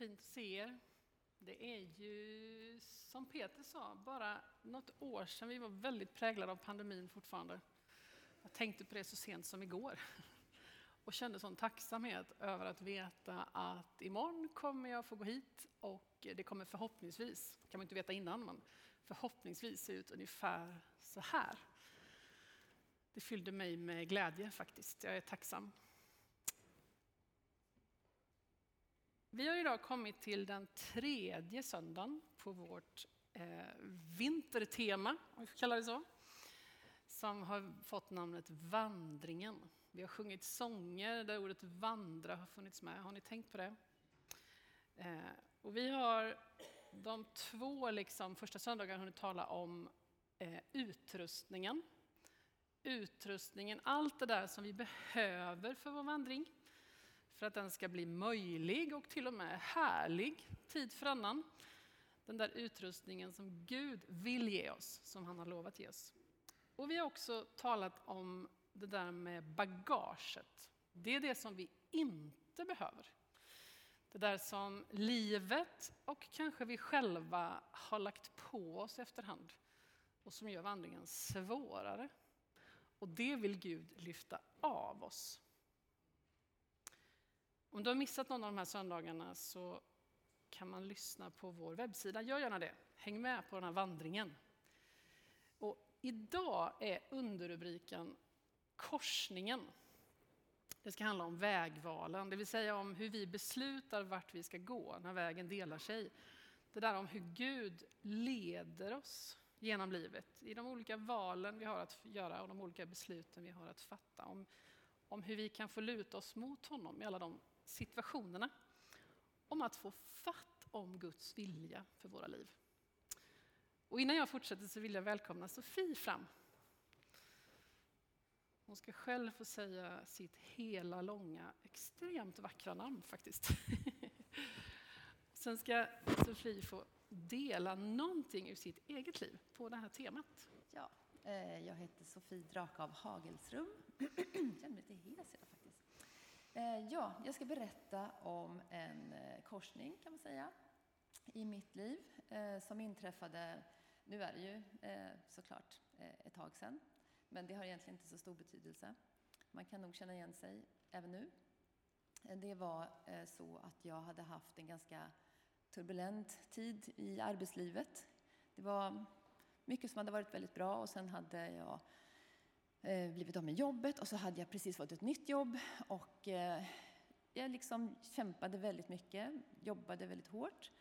fint att se er. Det är ju, som Peter sa, bara något år sedan vi var väldigt präglade av pandemin fortfarande. Jag tänkte på det så sent som igår och kände sån tacksamhet över att veta att imorgon kommer jag få gå hit och det kommer förhoppningsvis, kan man inte veta innan, men förhoppningsvis se ut ungefär så här. Det fyllde mig med glädje faktiskt. Jag är tacksam. Vi har idag kommit till den tredje söndagen på vårt eh, vintertema, om vi får kalla det så, som har fått namnet Vandringen. Vi har sjungit sånger där ordet vandra har funnits med. Har ni tänkt på det? Eh, och vi har de två liksom, första söndagarna hunnit tala om eh, utrustningen. Utrustningen, allt det där som vi behöver för vår vandring för att den ska bli möjlig och till och med härlig tid för annan. Den där utrustningen som Gud vill ge oss, som han har lovat ge oss. Och vi har också talat om det där med bagaget. Det är det som vi inte behöver. Det där som livet och kanske vi själva har lagt på oss efterhand och som gör vandringen svårare. Och det vill Gud lyfta av oss. Om du har missat någon av de här söndagarna så kan man lyssna på vår webbsida. Gör gärna det. Häng med på den här vandringen. Och idag är underrubriken Korsningen. Det ska handla om vägvalen, det vill säga om hur vi beslutar vart vi ska gå när vägen delar sig. Det där om hur Gud leder oss genom livet i de olika valen vi har att göra och de olika besluten vi har att fatta. Om, om hur vi kan få luta oss mot honom i alla de situationerna. Om att få fatt om Guds vilja för våra liv. Och innan jag fortsätter så vill jag välkomna Sofie fram. Hon ska själv få säga sitt hela långa, extremt vackra namn faktiskt. Sen ska Sofie få dela någonting ur sitt eget liv på det här temat. Ja, eh, jag heter Sofie Drakav Hagelsrum. Jag känner mig lite hes idag faktiskt. Eh, ja, jag ska berätta om en eh, korsning kan man säga i mitt liv eh, som inträffade, nu är det ju såklart ett tag sedan, men det har egentligen inte så stor betydelse. Man kan nog känna igen sig även nu. Det var så att jag hade haft en ganska turbulent tid i arbetslivet. Det var mycket som hade varit väldigt bra och sen hade jag Eh, blivit av med jobbet och så hade jag precis fått ett nytt jobb och eh, jag liksom kämpade väldigt mycket, jobbade väldigt hårt.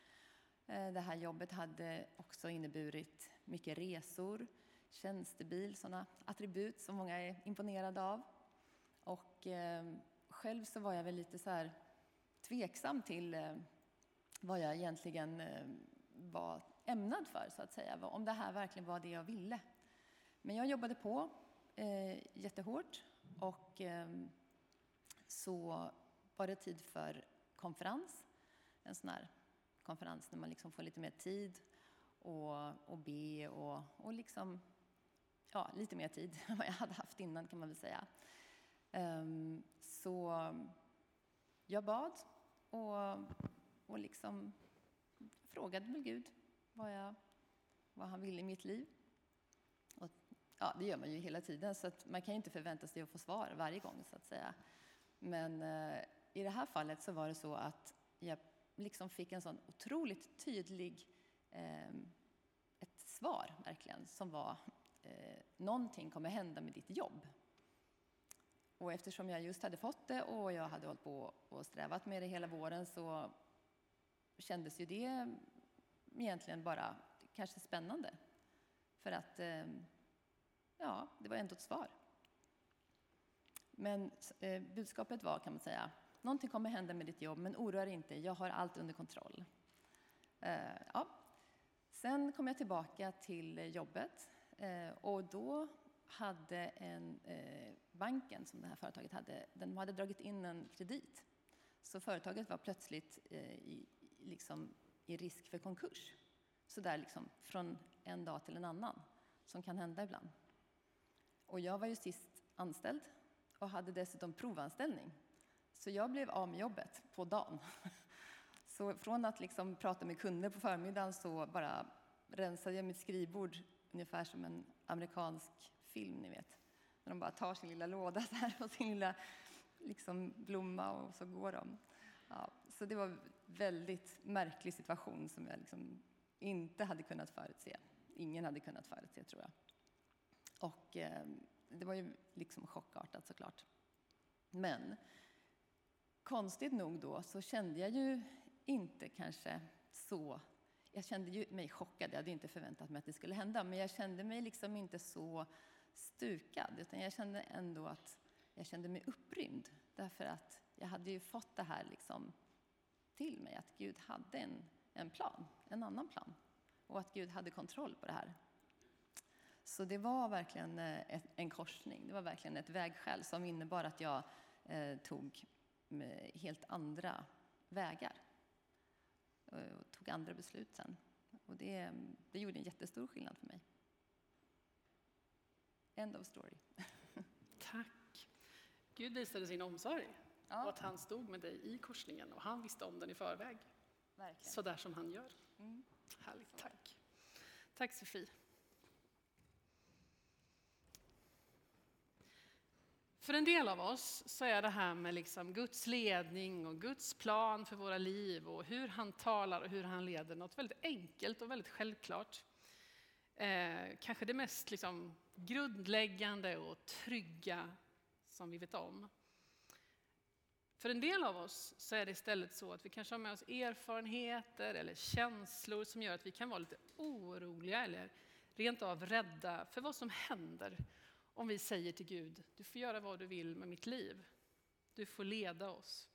Eh, det här jobbet hade också inneburit mycket resor, tjänstebil, sådana attribut som många är imponerade av. Och själv så var jag väl lite så här tveksam till vad jag egentligen var ämnad för, så att säga. Om det här verkligen var det jag ville. Men jag jobbade på eh, jättehårt och eh, så var det tid för konferens. En sån här konferens när man liksom får lite mer tid och, och be och, och liksom, ja, lite mer tid än vad jag hade haft innan kan man väl säga. Um, så jag bad och, och liksom frågade väl Gud vad, jag, vad han ville i mitt liv. Ja, det gör man ju hela tiden, så att man kan inte förvänta sig att få svar varje gång. så att säga. Men eh, i det här fallet så var det så att jag liksom fick en sån otroligt tydlig eh, ett svar, verkligen, som var eh, någonting kommer hända med ditt jobb. Och eftersom jag just hade fått det och jag hade hållit på och strävat med det hela våren så kändes ju det egentligen bara kanske spännande. För att, eh, ja, det var ändå ett svar. Men eh, budskapet var, kan man säga, någonting kommer hända med ditt jobb, men oroa dig inte, jag har allt under kontroll. Eh, ja. Sen kom jag tillbaka till jobbet eh, och då hade en, eh, banken som det här företaget hade, den hade dragit in en kredit. Så företaget var plötsligt eh, i, liksom i risk för konkurs. Så där liksom från en dag till en annan, som kan hända ibland. Och jag var ju sist anställd och hade dessutom provanställning. Så jag blev av med jobbet på dagen. Så från att liksom prata med kunder på förmiddagen så bara rensade jag mitt skrivbord ungefär som en amerikansk film, ni vet. När de bara tar sin lilla låda där och sin lilla liksom, blomma och så går de. Ja, så det var en väldigt märklig situation som jag liksom inte hade kunnat förutse. Ingen hade kunnat förutse, tror jag. Och eh, det var ju liksom chockartat såklart. Men konstigt nog då så kände jag ju inte kanske så... Jag kände ju mig chockad, jag hade inte förväntat mig att det skulle hända, men jag kände mig liksom inte så stukad, utan jag kände ändå att jag kände mig upprymd, därför att jag hade ju fått det här liksom till mig, att Gud hade en, en plan, en annan plan, och att Gud hade kontroll på det här. Så det var verkligen eh, en korsning, det var verkligen ett vägskäl som innebar att jag eh, tog helt andra vägar och tog andra beslut sen. Och det, det gjorde en jättestor skillnad för mig. End of story. Tack. Gud visade sin omsorg ja. och att han stod med dig i korsningen och han visste om den i förväg. Verkligen. Så där som han gör. Mm. Härligt, tack. Tack Sofie. För en del av oss så är det här med liksom Guds ledning och Guds plan för våra liv och hur han talar och hur han leder något väldigt enkelt och väldigt självklart. Eh, kanske det mest liksom grundläggande och trygga som vi vet om. För en del av oss så är det istället så att vi kanske har med oss erfarenheter eller känslor som gör att vi kan vara lite oroliga eller rent av rädda för vad som händer om vi säger till Gud, du får göra vad du vill med mitt liv. Du får leda oss.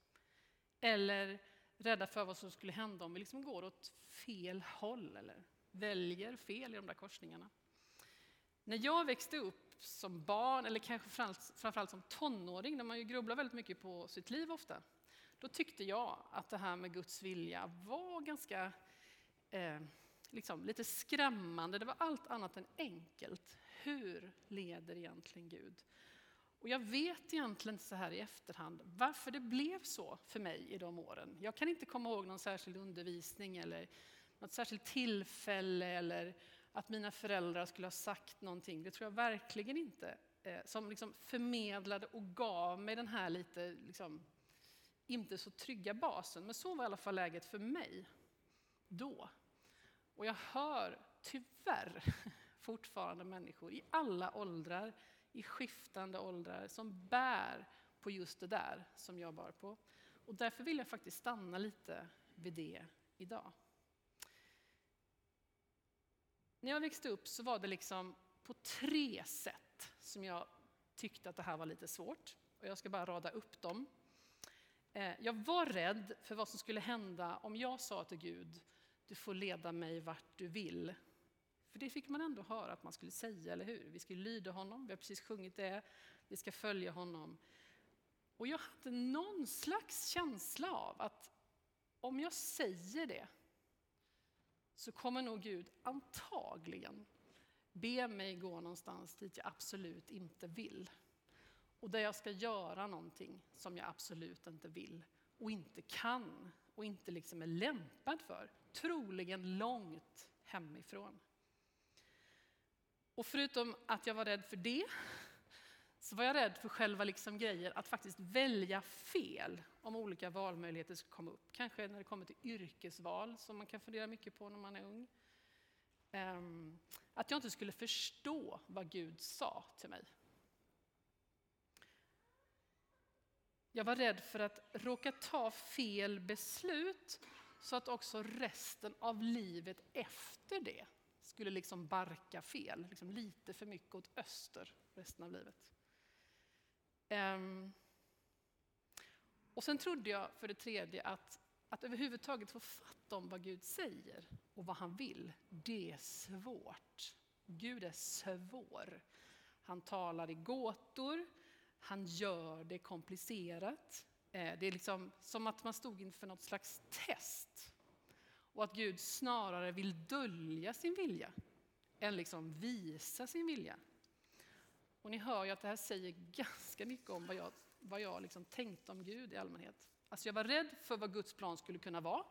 Eller rädda för vad som skulle hända om vi liksom går åt fel håll eller väljer fel i de där korsningarna. När jag växte upp som barn, eller kanske framförallt som tonåring, när man ju grubblar väldigt mycket på sitt liv ofta, då tyckte jag att det här med Guds vilja var ganska eh, liksom, lite skrämmande. Det var allt annat än enkelt. Hur leder egentligen Gud? Och jag vet egentligen så här i efterhand varför det blev så för mig i de åren. Jag kan inte komma ihåg någon särskild undervisning eller något särskilt tillfälle eller att mina föräldrar skulle ha sagt någonting. Det tror jag verkligen inte. Eh, som liksom förmedlade och gav mig den här lite, liksom, inte så trygga basen. Men så var i alla fall läget för mig då. Och jag hör tyvärr fortfarande människor i alla åldrar, i skiftande åldrar, som bär på just det där som jag bar på. Och därför vill jag faktiskt stanna lite vid det idag. När jag växte upp så var det liksom på tre sätt som jag tyckte att det här var lite svårt. Och jag ska bara rada upp dem. Eh, jag var rädd för vad som skulle hända om jag sa till Gud, du får leda mig vart du vill. För det fick man ändå höra att man skulle säga, eller hur? Vi ska lyda honom, vi har precis sjungit det, vi ska följa honom. Och jag hade någon slags känsla av att om jag säger det så kommer nog Gud antagligen be mig gå någonstans dit jag absolut inte vill. Och där jag ska göra någonting som jag absolut inte vill och inte kan och inte liksom är lämpad för. Troligen långt hemifrån. Och förutom att jag var rädd för det så var jag rädd för själva liksom grejer att faktiskt välja fel om olika valmöjligheter skulle komma upp. Kanske när det kommer till yrkesval som man kan fundera mycket på när man är ung. Ehm, att jag inte skulle förstå vad Gud sa till mig. Jag var rädd för att råka ta fel beslut så att också resten av livet efter det skulle liksom barka fel, liksom lite för mycket åt öster resten av livet. Um, och sen trodde jag för det tredje att, att överhuvudtaget få fatt om vad Gud säger och vad han vill, det är svårt. Gud är svår. Han talar i gåtor, han gör det komplicerat. Eh, det är liksom som att man stod inför något slags test. Och att Gud snarare vill dölja sin vilja än liksom visa sin vilja. Och ni hör ju att det här säger ganska mycket om vad jag, vad jag liksom tänkte om Gud i allmänhet. Alltså jag var rädd för vad Guds plan skulle kunna vara.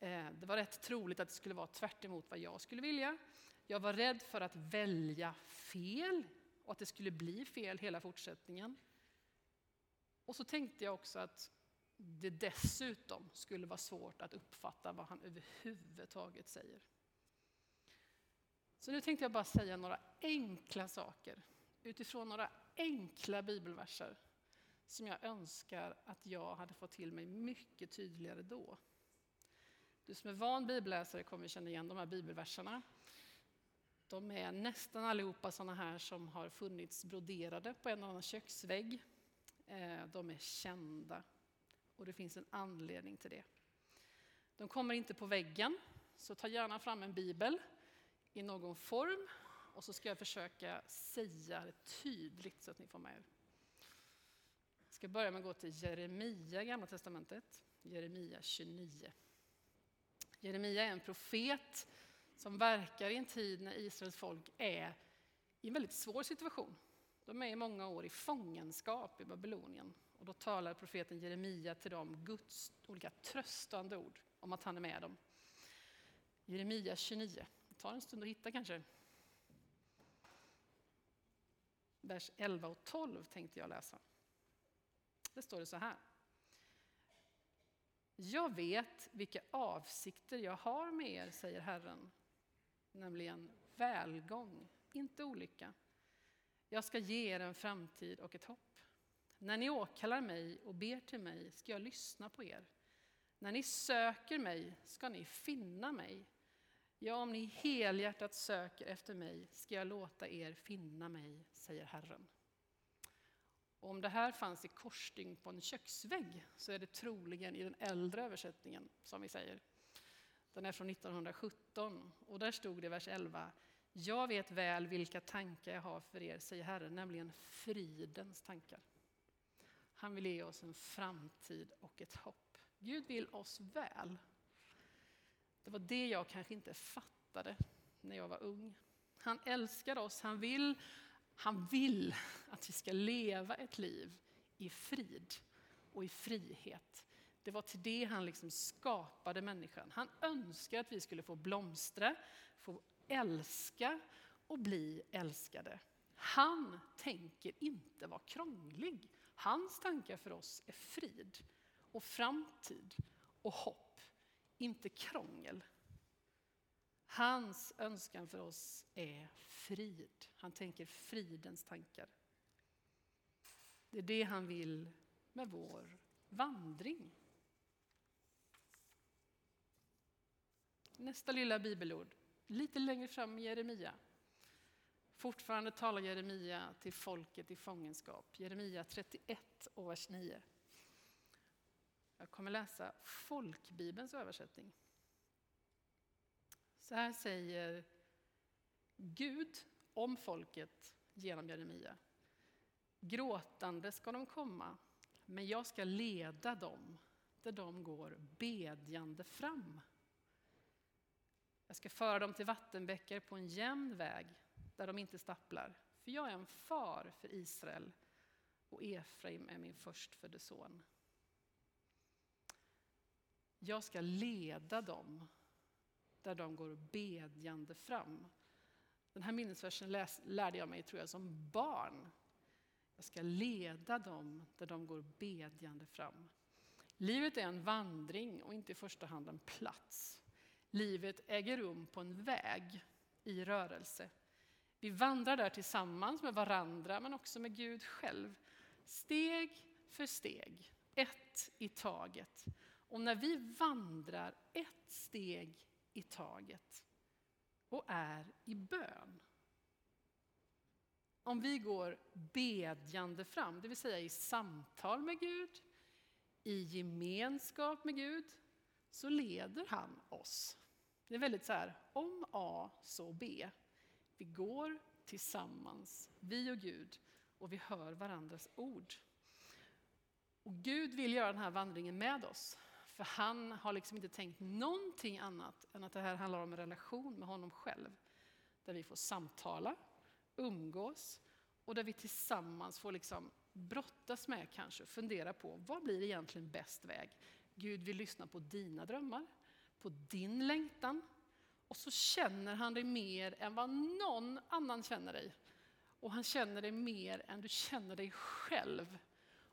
Eh, det var rätt troligt att det skulle vara tvärt vad jag skulle vilja. Jag var rädd för att välja fel och att det skulle bli fel hela fortsättningen. Och så tänkte jag också att det dessutom skulle vara svårt att uppfatta vad han överhuvudtaget säger. Så nu tänkte jag bara säga några enkla saker utifrån några enkla bibelverser som jag önskar att jag hade fått till mig mycket tydligare då. Du som är van bibelläsare kommer känna igen de här bibelverserna. De är nästan allihopa sådana här som har funnits broderade på en annan köksvägg. Eh, de är kända och det finns en anledning till det. De kommer inte på väggen, så ta gärna fram en bibel i någon form och så ska jag försöka säga det tydligt så att ni får med er. Jag ska börja med att gå till Jeremia, Gamla Testamentet, Jeremia 29. Jeremia är en profet som verkar i en tid när Israels folk är i en väldigt svår situation. De är i många år i fångenskap i Babylonien. Och då talar profeten Jeremia till dem Guds olika tröstande ord om att han är med dem. Jeremia 29. Det tar en stund att hitta kanske. Vers 11 och 12 tänkte jag läsa. Det står det så här. Jag vet vilka avsikter jag har med er, säger Herren, nämligen välgång, inte olycka. Jag ska ge er en framtid och ett hopp. När ni åkallar mig och ber till mig ska jag lyssna på er. När ni söker mig ska ni finna mig. Ja, om ni helhjärtat söker efter mig ska jag låta er finna mig, säger Herren. Och om det här fanns i korsstygn på en köksvägg så är det troligen i den äldre översättningen, som vi säger. Den är från 1917 och där stod det i vers 11 jag vet väl vilka tankar jag har för er, säger Herren, nämligen fridens tankar. Han vill ge oss en framtid och ett hopp. Gud vill oss väl. Det var det jag kanske inte fattade när jag var ung. Han älskar oss, han vill, han vill att vi ska leva ett liv i frid och i frihet. Det var till det han liksom skapade människan. Han önskar att vi skulle få blomstra, få älska och bli älskade. Han tänker inte vara krånglig. Hans tankar för oss är frid och framtid och hopp, inte krångel. Hans önskan för oss är frid. Han tänker fridens tankar. Det är det han vill med vår vandring. Nästa lilla bibelord, lite längre fram i Jeremia. Fortfarande talar Jeremia till folket i fångenskap. Jeremia 31 och vers 9. Jag kommer läsa folkbibelns översättning. Så här säger Gud om folket genom Jeremia. Gråtande ska de komma, men jag ska leda dem där de går bedjande fram. Jag ska föra dem till vattenbäckar på en jämn väg där de inte stapplar. För jag är en far för Israel och Efraim är min förstfödde son. Jag ska leda dem där de går bedjande fram. Den här minnesversen läs, lärde jag mig tror jag, som barn. Jag ska leda dem där de går bedjande fram. Livet är en vandring och inte i första hand en plats. Livet äger rum på en väg i rörelse. Vi vandrar där tillsammans med varandra men också med Gud själv. Steg för steg, ett i taget. Och när vi vandrar ett steg i taget och är i bön. Om vi går bedjande fram, det vill säga i samtal med Gud, i gemenskap med Gud, så leder han oss. Det är väldigt så här, om A så B. Vi går tillsammans, vi och Gud, och vi hör varandras ord. Och Gud vill göra den här vandringen med oss. För han har liksom inte tänkt någonting annat än att det här handlar om en relation med honom själv. Där vi får samtala, umgås och där vi tillsammans får liksom brottas med kanske, fundera på vad blir egentligen bäst väg? Gud vill lyssna på dina drömmar. på din längtan och så känner han dig mer än vad någon annan känner dig. Och han känner dig mer än du känner dig själv.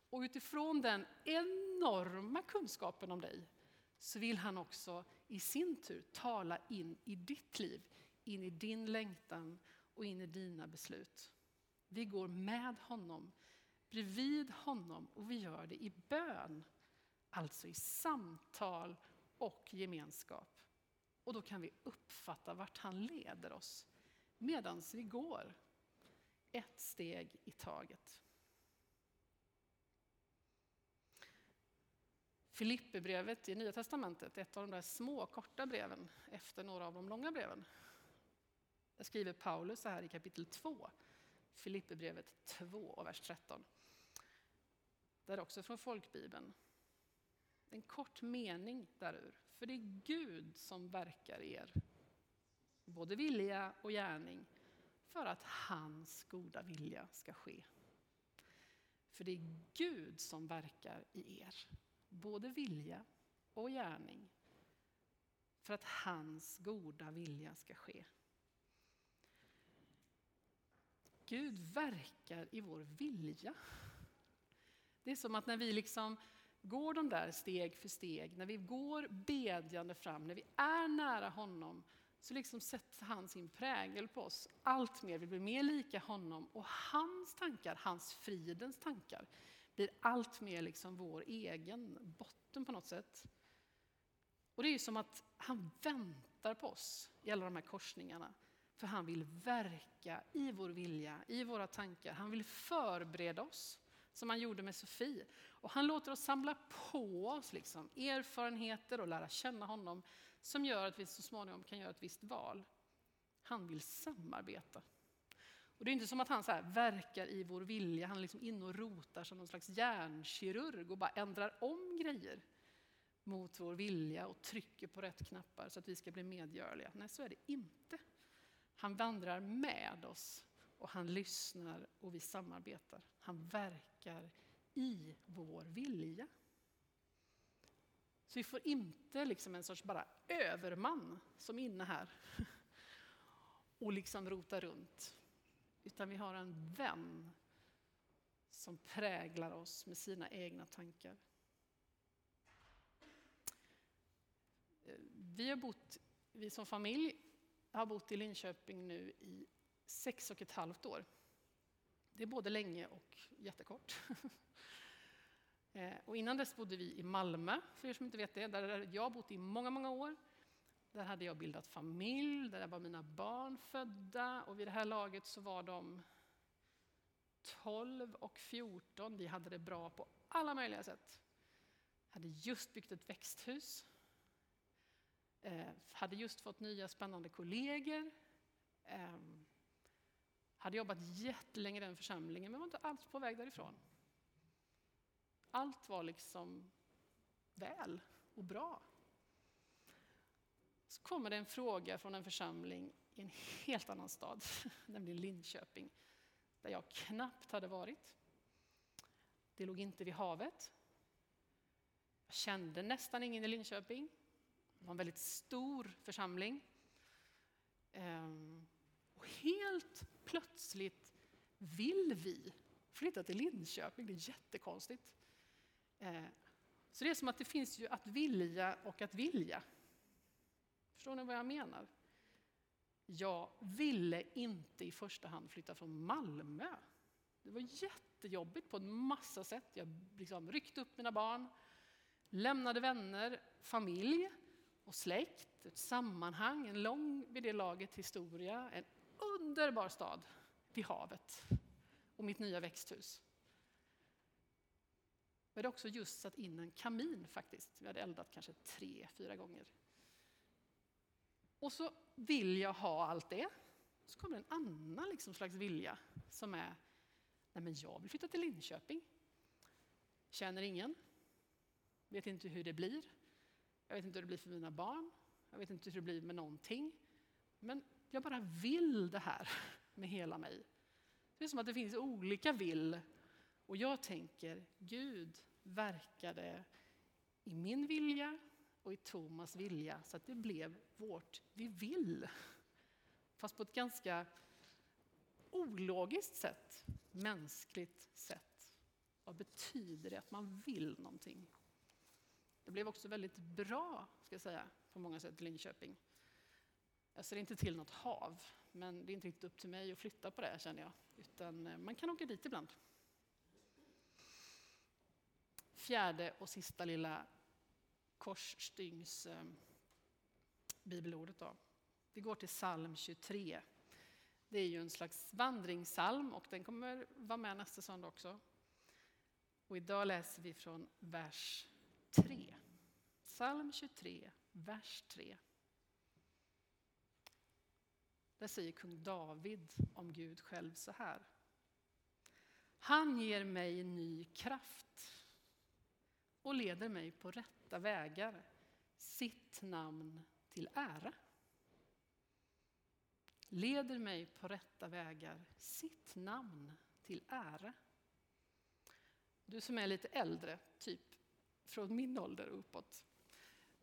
Och utifrån den enorma kunskapen om dig så vill han också i sin tur tala in i ditt liv, in i din längtan och in i dina beslut. Vi går med honom, bredvid honom och vi gör det i bön. Alltså i samtal och gemenskap. Och då kan vi uppfatta vart han leder oss medan vi går ett steg i taget. Filipperbrevet i Nya Testamentet, ett av de där små korta breven efter några av de långa breven. Där skriver Paulus så här i kapitel 2, Filipperbrevet 2 och vers 13. Det är också från folkbibeln. En kort mening därur. För det är Gud som verkar i er, både vilja och gärning, för att hans goda vilja ska ske. För det är Gud som verkar i er, både vilja och gärning, för att hans goda vilja ska ske. Gud verkar i vår vilja. Det är som att när vi liksom går de där steg för steg, när vi går bedjande fram, när vi är nära honom, så liksom sätter han sin prägel på oss allt mer. Vi blir mer lika honom och hans tankar, hans fridens tankar, blir allt mer liksom vår egen botten på något sätt. Och det är som att han väntar på oss i alla de här korsningarna. För han vill verka i vår vilja, i våra tankar. Han vill förbereda oss som han gjorde med Sofie. Och han låter oss samla på oss liksom, erfarenheter och lära känna honom som gör att vi så småningom kan göra ett visst val. Han vill samarbeta. Och det är inte som att han så verkar i vår vilja, han är liksom inne och rotar som någon slags hjärnkirurg och bara ändrar om grejer mot vår vilja och trycker på rätt knappar så att vi ska bli medgörliga. Nej, så är det inte. Han vandrar med oss och han lyssnar och vi samarbetar. Han verkar i vår vilja. Så vi får inte liksom en sorts bara överman som är inne här och liksom rotar runt. Utan vi har en vän som präglar oss med sina egna tankar. Eh, vi har bott, vi som familj har bott i Linköping nu i sex och ett halvt år. Det är både länge och jättekort. Eh, och innan dess bodde vi i Malmö, för er som inte vet det. Där hade jag bott i många, många år. Där hade jag bildat familj, där var mina barn födda och vid det här laget så var de 12 och 14. Vi hade det bra på alla möjliga sätt. Hade just byggt ett växthus. Eh, hade just fått nya spännande kollegor. Eh, hade jobbat jättelänge i den församlingen men var inte alls på väg därifrån. Allt var liksom väl och bra. Så kommer det en fråga från en församling i en helt annan stad, nämligen Linköping, där jag knappt hade varit. Det låg inte vid havet. Jag kände nästan ingen i Linköping. Det var en väldigt stor församling. Ehm, och helt plötsligt vill vi flytta till Linköping. Det är jättekonstigt. Så det är som att det finns ju att vilja och att vilja. Förstår ni vad jag menar? Jag ville inte i första hand flytta från Malmö. Det var jättejobbigt på en massa sätt. Jag liksom ryckte upp mina barn, lämnade vänner, familj och släkt, ett sammanhang, en lång vid det laget historia, en underbar stad vid havet och mitt nya växthus. Vi hade också just satt in en kamin faktiskt. Vi hade eldat kanske tre, fyra gånger. Och så vill jag ha allt det. Så kommer en annan liksom slags vilja som är, nej men jag vill flytta till Linköping. Känner ingen. Vet inte hur det blir. Jag vet inte hur det blir för mina barn. Jag vet inte hur det blir med någonting. Men jag bara vill det här med hela mig. Det är som att det finns olika vill. Och jag tänker, Gud verkade i min vilja och i Thomas vilja så att det blev vårt vi vill. Fast på ett ganska ologiskt sätt, mänskligt sätt. Vad betyder det att man vill någonting? Det blev också väldigt bra, ska jag säga, på många sätt i Linköping. Jag ser inte till något hav, men det är inte riktigt upp till mig att flytta på det känner jag. Utan eh, man kan åka dit ibland. Fjärde och sista lilla korsstygns eh, bibelordet. Då. Vi går till psalm 23. Det är ju en slags vandringssalm och den kommer vara med nästa söndag också. Och idag läser vi från vers 3. Psalm 23, vers 3. Där säger kung David om Gud själv så här. Han ger mig ny kraft och leder mig på rätta vägar, sitt namn till ära. Leder mig på rätta vägar, sitt namn till ära. Du som är lite äldre, typ från min ålder och uppåt.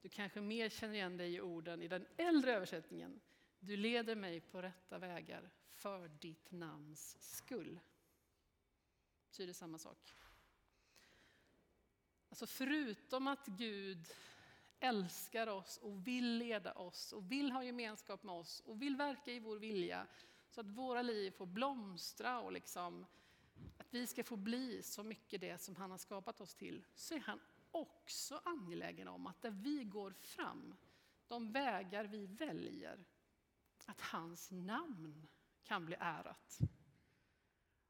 Du kanske mer känner igen dig i orden i den äldre översättningen. Du leder mig på rätta vägar för ditt namns skull. Betyder samma sak. Alltså förutom att Gud älskar oss och vill leda oss och vill ha gemenskap med oss och vill verka i vår vilja så att våra liv får blomstra och liksom att vi ska få bli så mycket det som han har skapat oss till så är han också angelägen om att där vi går fram, de vägar vi väljer, att hans namn kan bli ärat.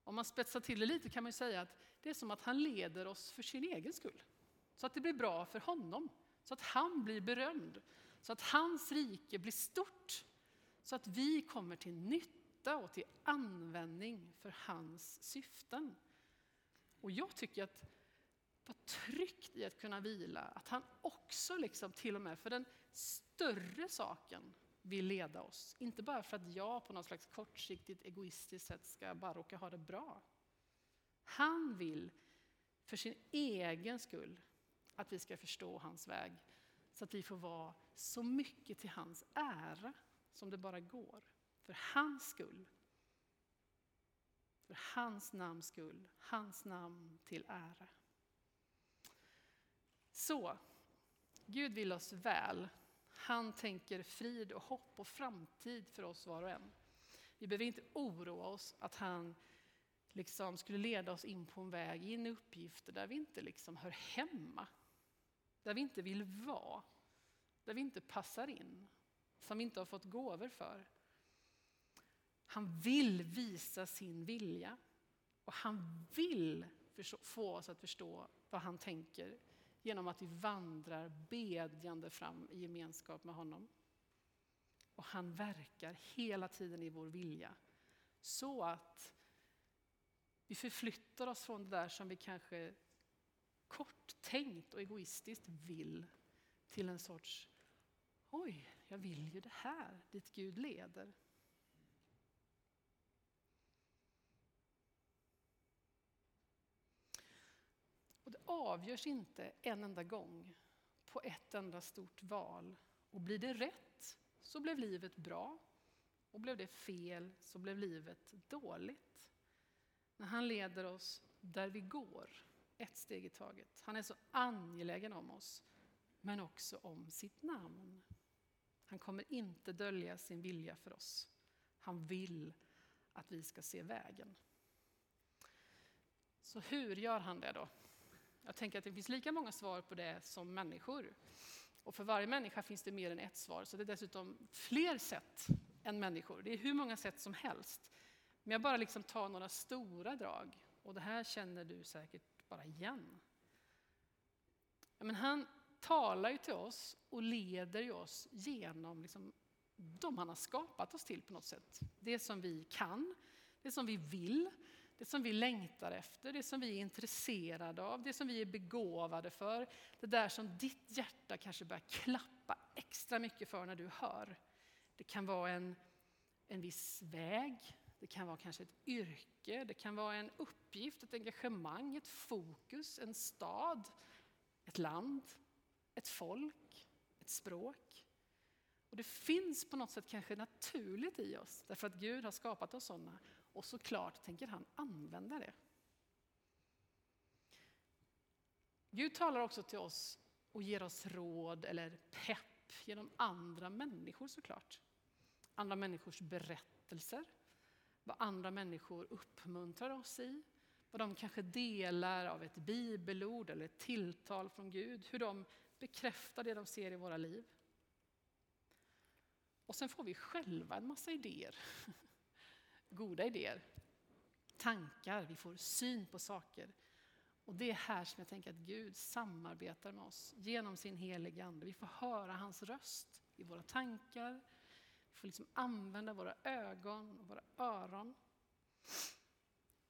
Om man spetsar till det lite kan man säga att det är som att han leder oss för sin egen skull. Så att det blir bra för honom, så att han blir berömd, så att hans rike blir stort, så att vi kommer till nytta och till användning för hans syften. Och jag tycker att vad tryggt i att kunna vila, att han också liksom till och med för den större saken vill leda oss. Inte bara för att jag på något slags kortsiktigt egoistiskt sätt ska bara råka ha det bra. Han vill för sin egen skull att vi ska förstå hans väg så att vi får vara så mycket till hans ära som det bara går. För hans skull. För hans namns skull, hans namn till ära. Så, Gud vill oss väl. Han tänker frid och hopp och framtid för oss var och en. Vi behöver inte oroa oss att han liksom skulle leda oss in på en väg, in i uppgifter där vi inte liksom hör hemma. Där vi inte vill vara. Där vi inte passar in. Som vi inte har fått gåvor för. Han vill visa sin vilja. Och han vill få oss att förstå vad han tänker genom att vi vandrar bedjande fram i gemenskap med honom. Och han verkar hela tiden i vår vilja. Så att vi förflyttar oss från det där som vi kanske korttänkt och egoistiskt vill till en sorts oj, jag vill ju det här dit Gud leder. Och det avgörs inte en enda gång på ett enda stort val. Och blir det rätt så blev livet bra. Och blev det fel så blev livet dåligt. När han leder oss där vi går, ett steg i taget. Han är så angelägen om oss, men också om sitt namn. Han kommer inte dölja sin vilja för oss. Han vill att vi ska se vägen. Så hur gör han det då? Jag tänker att det finns lika många svar på det som människor. Och för varje människa finns det mer än ett svar, så det är dessutom fler sätt än människor. Det är hur många sätt som helst. Men jag bara liksom tar några stora drag, och det här känner du säkert bara igen. Ja, men han talar ju till oss och leder ju oss genom liksom de han har skapat oss till på något sätt. Det som vi kan, det som vi vill, det som vi längtar efter, det som vi är intresserade av, det som vi är begåvade för. Det där som ditt hjärta kanske börjar klappa extra mycket för när du hör. Det kan vara en, en viss väg, det kan vara kanske ett yrke, det kan vara en uppgift, ett engagemang, ett fokus, en stad, ett land, ett folk, ett språk. Och det finns på något sätt kanske naturligt i oss, därför att Gud har skapat oss sådana. Och såklart tänker han använda det. Gud talar också till oss och ger oss råd eller pepp genom andra människor såklart. Andra människors berättelser, vad andra människor uppmuntrar oss i, vad de kanske delar av ett bibelord eller ett tilltal från Gud, hur de bekräftar det de ser i våra liv. Och sen får vi själva en massa idéer. Goda idéer, tankar, vi får syn på saker. Och det är här som jag tänker att Gud samarbetar med oss genom sin heliga Ande. Vi får höra hans röst i våra tankar. Vi får liksom använda våra ögon och våra öron.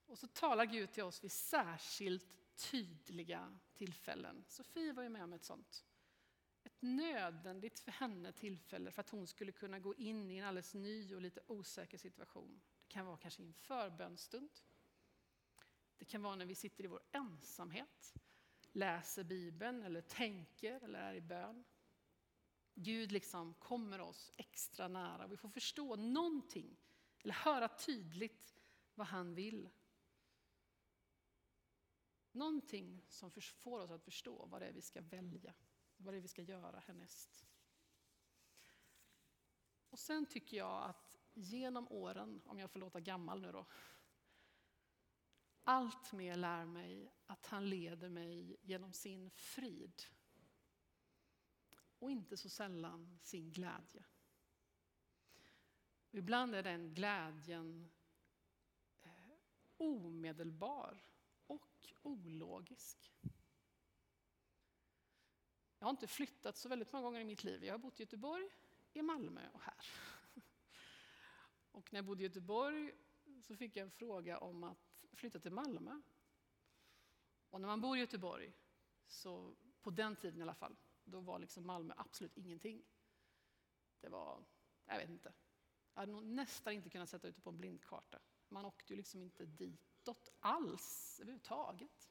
Och så talar Gud till oss vid särskilt tydliga tillfällen. Sofie var ju med om ett sånt. Ett nödvändigt för henne tillfälle för att hon skulle kunna gå in i en alldeles ny och lite osäker situation. Det kan vara kanske i en förbönstund. Det kan vara när vi sitter i vår ensamhet, läser Bibeln eller tänker eller är i bön. Gud liksom kommer oss extra nära och vi får förstå någonting eller höra tydligt vad han vill. Någonting som får oss att förstå vad det är vi ska välja, vad det är vi ska göra härnäst. Och sen tycker jag att genom åren, om jag får låta gammal nu då, allt mer lär mig att han leder mig genom sin frid och inte så sällan sin glädje. Och ibland är den glädjen eh, omedelbar och ologisk. Jag har inte flyttat så väldigt många gånger i mitt liv. Jag har bott i Göteborg, i Malmö och här. Och när jag bodde i Göteborg så fick jag en fråga om att flytta till Malmö. Och när man bor i Göteborg, så på den tiden i alla fall, då var liksom Malmö absolut ingenting. Det var, jag vet inte. Jag hade nog nästan inte kunnat sätta ut det på en blindkarta. Man åkte ju liksom inte ditåt alls överhuvudtaget.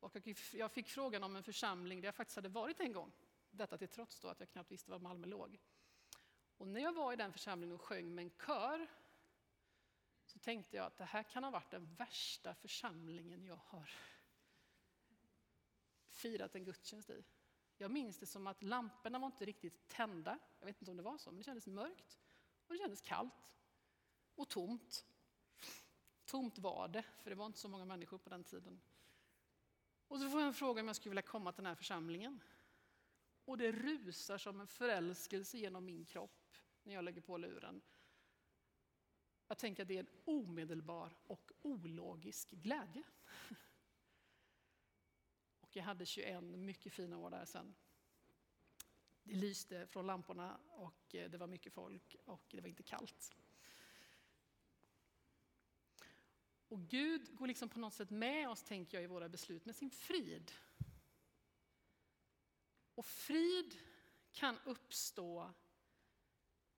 Och jag fick frågan om en församling där jag faktiskt hade varit en gång. Detta till trots då att jag knappt visste var Malmö låg. Och när jag var i den församlingen och sjöng med en kör så tänkte jag att det här kan ha varit den värsta församlingen jag har firat en gudstjänst i. Jag minns det som att lamporna var inte riktigt tända. Jag vet inte om det var så, men det kändes mörkt. Och det kändes kallt. Och tomt. Tomt var det, för det var inte så många människor på den tiden. Och så får jag en fråga om jag skulle vilja komma till den här församlingen. Och det rusar som en förälskelse genom min kropp när jag lägger på luren. Jag tänker att det är en omedelbar och ologisk glädje. Och jag hade 21 mycket fina år där sen. Det lyste från lamporna och eh, det var mycket folk och det var inte kallt. Och Gud går liksom på något sätt med oss, tänker jag, i våra beslut med sin frid. Och frid kan uppstå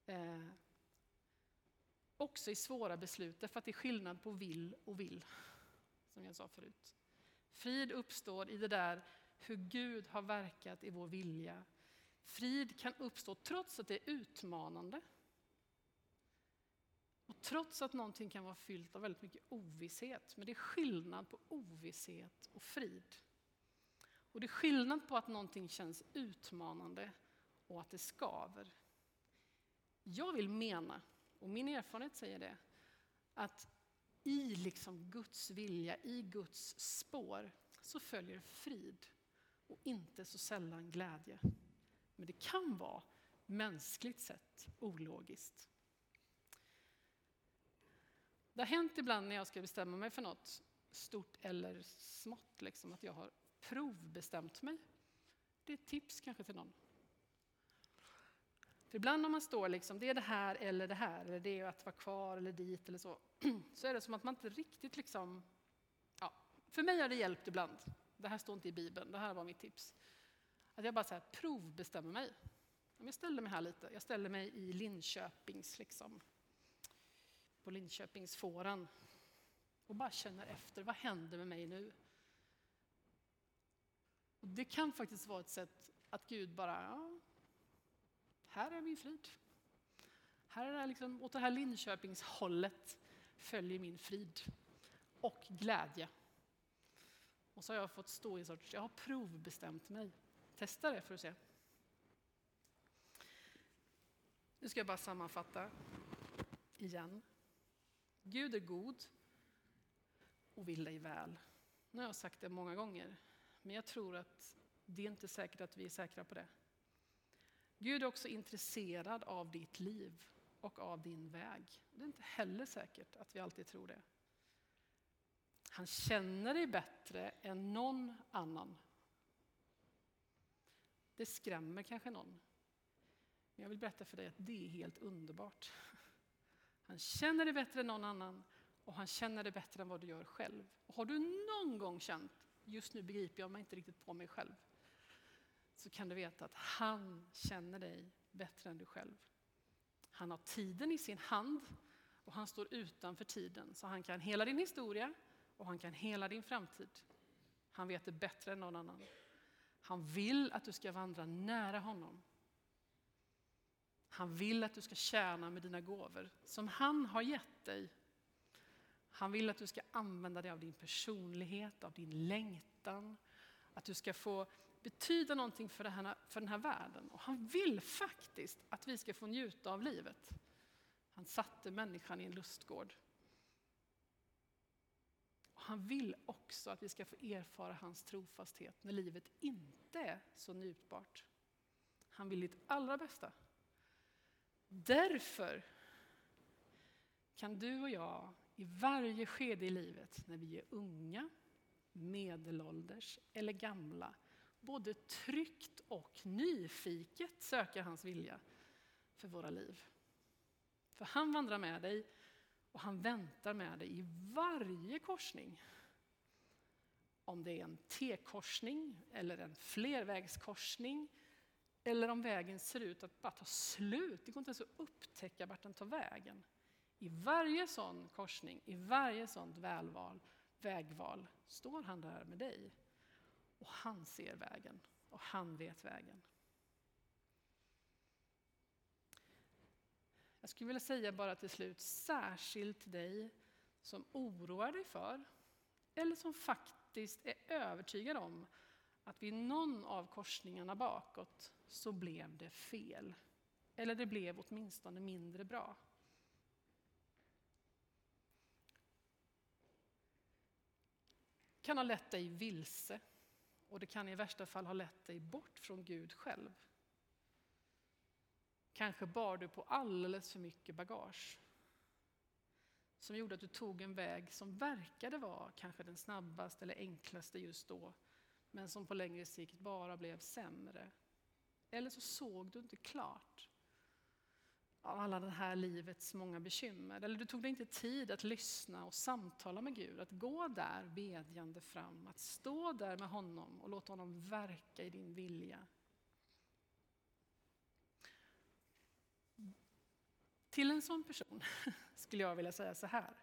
eh, också i svåra beslut, därför att det är skillnad på vill och vill, som jag sa förut. Frid uppstår i det där hur Gud har verkat i vår vilja. Frid kan uppstå trots att det är utmanande. Och trots att någonting kan vara fyllt av väldigt mycket ovisshet. Men det är skillnad på ovisshet och frid. Och det är skillnad på att någonting känns utmanande och att det skaver. Jag vill mena, och min erfarenhet säger det, att i liksom Guds vilja, i Guds spår, så följer frid och inte så sällan glädje. Men det kan vara mänskligt sett ologiskt. Det har hänt ibland när jag ska bestämma mig för något stort eller smått, liksom, att jag har provbestämt mig. Det är ett tips kanske till någon. För ibland om man står liksom, det är det här eller det här, eller det är att vara kvar eller dit eller så, så är det som att man inte riktigt liksom, ja, för mig har det hjälpt ibland. Det här står inte i Bibeln, det här var mitt tips. Att jag bara så här, provbestämmer mig. Jag ställer mig här lite, jag ställer mig i Linköpings, liksom, på Linköpingsfåran och bara känner efter, vad händer med mig nu? Och det kan faktiskt vara ett sätt Att Gud bara, ja, här är min frid. Här är det liksom, åt det här Linköpingshållet följer min frid och glädje. Och så har jag fått stå i en sorts, jag har provbestämt mig. Testa det för att se. Nu ska jag bara sammanfatta igen. Gud är god och vill dig väl. Nu har jag sagt det många gånger, men jag tror att det är inte säkert att vi är säkra på det. Gud är också intresserad av ditt liv och av din väg. Det är inte heller säkert att vi alltid tror det. Han känner dig bättre än någon annan. Det skrämmer kanske någon. Men jag vill berätta för dig att det är helt underbart. Han känner dig bättre än någon annan och han känner dig bättre än vad du gör själv. Och har du någon gång känt, just nu begriper jag mig inte riktigt på mig själv, så kan du veta att han känner dig bättre än du själv. Han har tiden i sin hand och han står utanför tiden. Så han kan hela din historia och han kan hela din framtid. Han vet det bättre än någon annan. Han vill att du ska vandra nära honom. Han vill att du ska tjäna med dina gåvor som han har gett dig. Han vill att du ska använda dig av din personlighet, av din längtan. Att du ska få betyda någonting för, här, för den här världen. Och han vill faktiskt att vi ska få njuta av livet. Han satte människan i en lustgård. Och han vill också att vi ska få erfara hans trofasthet när livet inte är så njutbart. Han vill ditt allra bästa. Därför kan du och jag i varje skede i livet, när vi är unga, medelålders eller gamla, både tryggt och nyfiket söka hans vilja för våra liv. För han vandrar med dig och han väntar med dig i varje korsning. Om det är en T-korsning eller en flervägskorsning eller om vägen ser ut att bara ta slut. Det går inte ens att upptäcka vart den tar vägen. I varje sån korsning, i varje sånt välval, vägval står han där med dig. Och han ser vägen och han vet vägen. Jag skulle vilja säga bara till slut, särskilt till dig som oroar dig för, eller som faktiskt är övertygad om att vid någon av korsningarna bakåt så blev det fel. Eller det blev åtminstone mindre bra. Kan ha lett dig vilse och det kan i värsta fall ha lett dig bort från Gud själv. Kanske bar du på alldeles för mycket bagage som gjorde att du tog en väg som verkade vara kanske den snabbaste eller enklaste just då men som på längre sikt bara blev sämre. Eller så såg du inte klart av alla det här livets många bekymmer. Eller du tog dig inte tid att lyssna och samtala med Gud, att gå där bedjande fram, att stå där med honom och låta honom verka i din vilja. Till en sån person skulle jag vilja säga så här.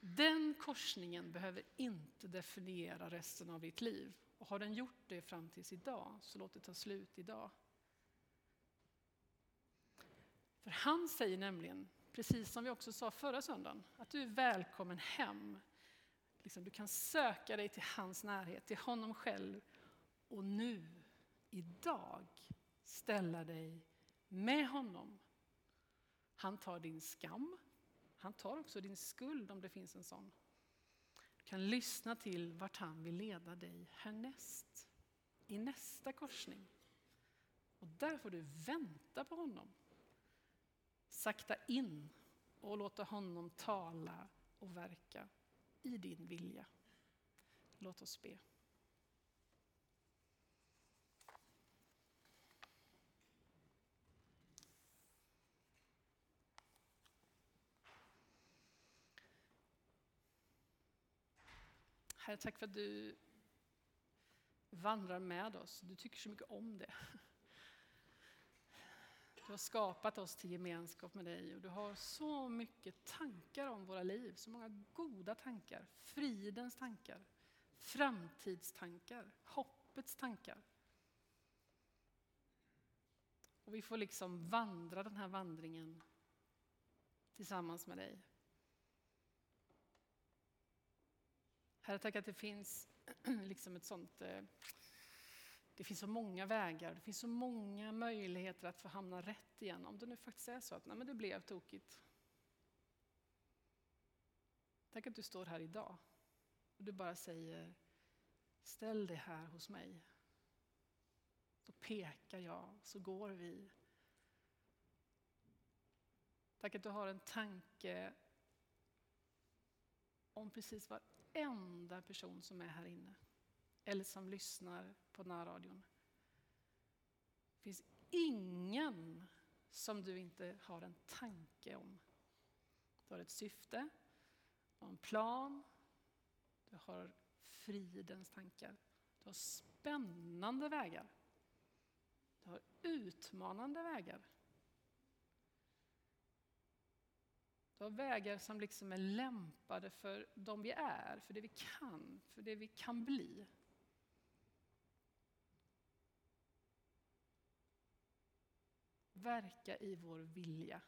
Den korsningen behöver inte definiera resten av ditt liv. Och har den gjort det fram tills idag, så låt det ta slut idag. För han säger nämligen, precis som vi också sa förra söndagen, att du är välkommen hem. Liksom, du kan söka dig till hans närhet, till honom själv. Och nu, idag, ställa dig med honom. Han tar din skam. Han tar också din skuld om det finns en sån. Du kan lyssna till vart han vill leda dig härnäst. I nästa korsning. Och där får du vänta på honom sakta in och låta honom tala och verka i din vilja. Låt oss be. Herre, tack för att du vandrar med oss. Du tycker så mycket om det. Du har skapat oss till gemenskap med dig och du har så mycket tankar om våra liv. Så många goda tankar, fridens tankar, framtidstankar, hoppets tankar. Och vi får liksom vandra den här vandringen tillsammans med dig. Herre, tack att det finns liksom ett sånt... Eh, det finns så många vägar, det finns så många möjligheter att få hamna rätt igen. Om det nu faktiskt är så att nej, men det blev tokigt. Tänk att du står här idag och du bara säger ställ dig här hos mig. Då pekar jag, så går vi. Tack att du har en tanke om precis varenda person som är här inne. Eller som lyssnar på närradion. Det finns ingen som du inte har en tanke om. Du har ett syfte, du har en plan, du har fridens tankar. Du har spännande vägar. Du har utmanande vägar. Du har vägar som liksom är lämpade för de vi är, för det vi kan, för det vi kan bli. Verka i vår vilja.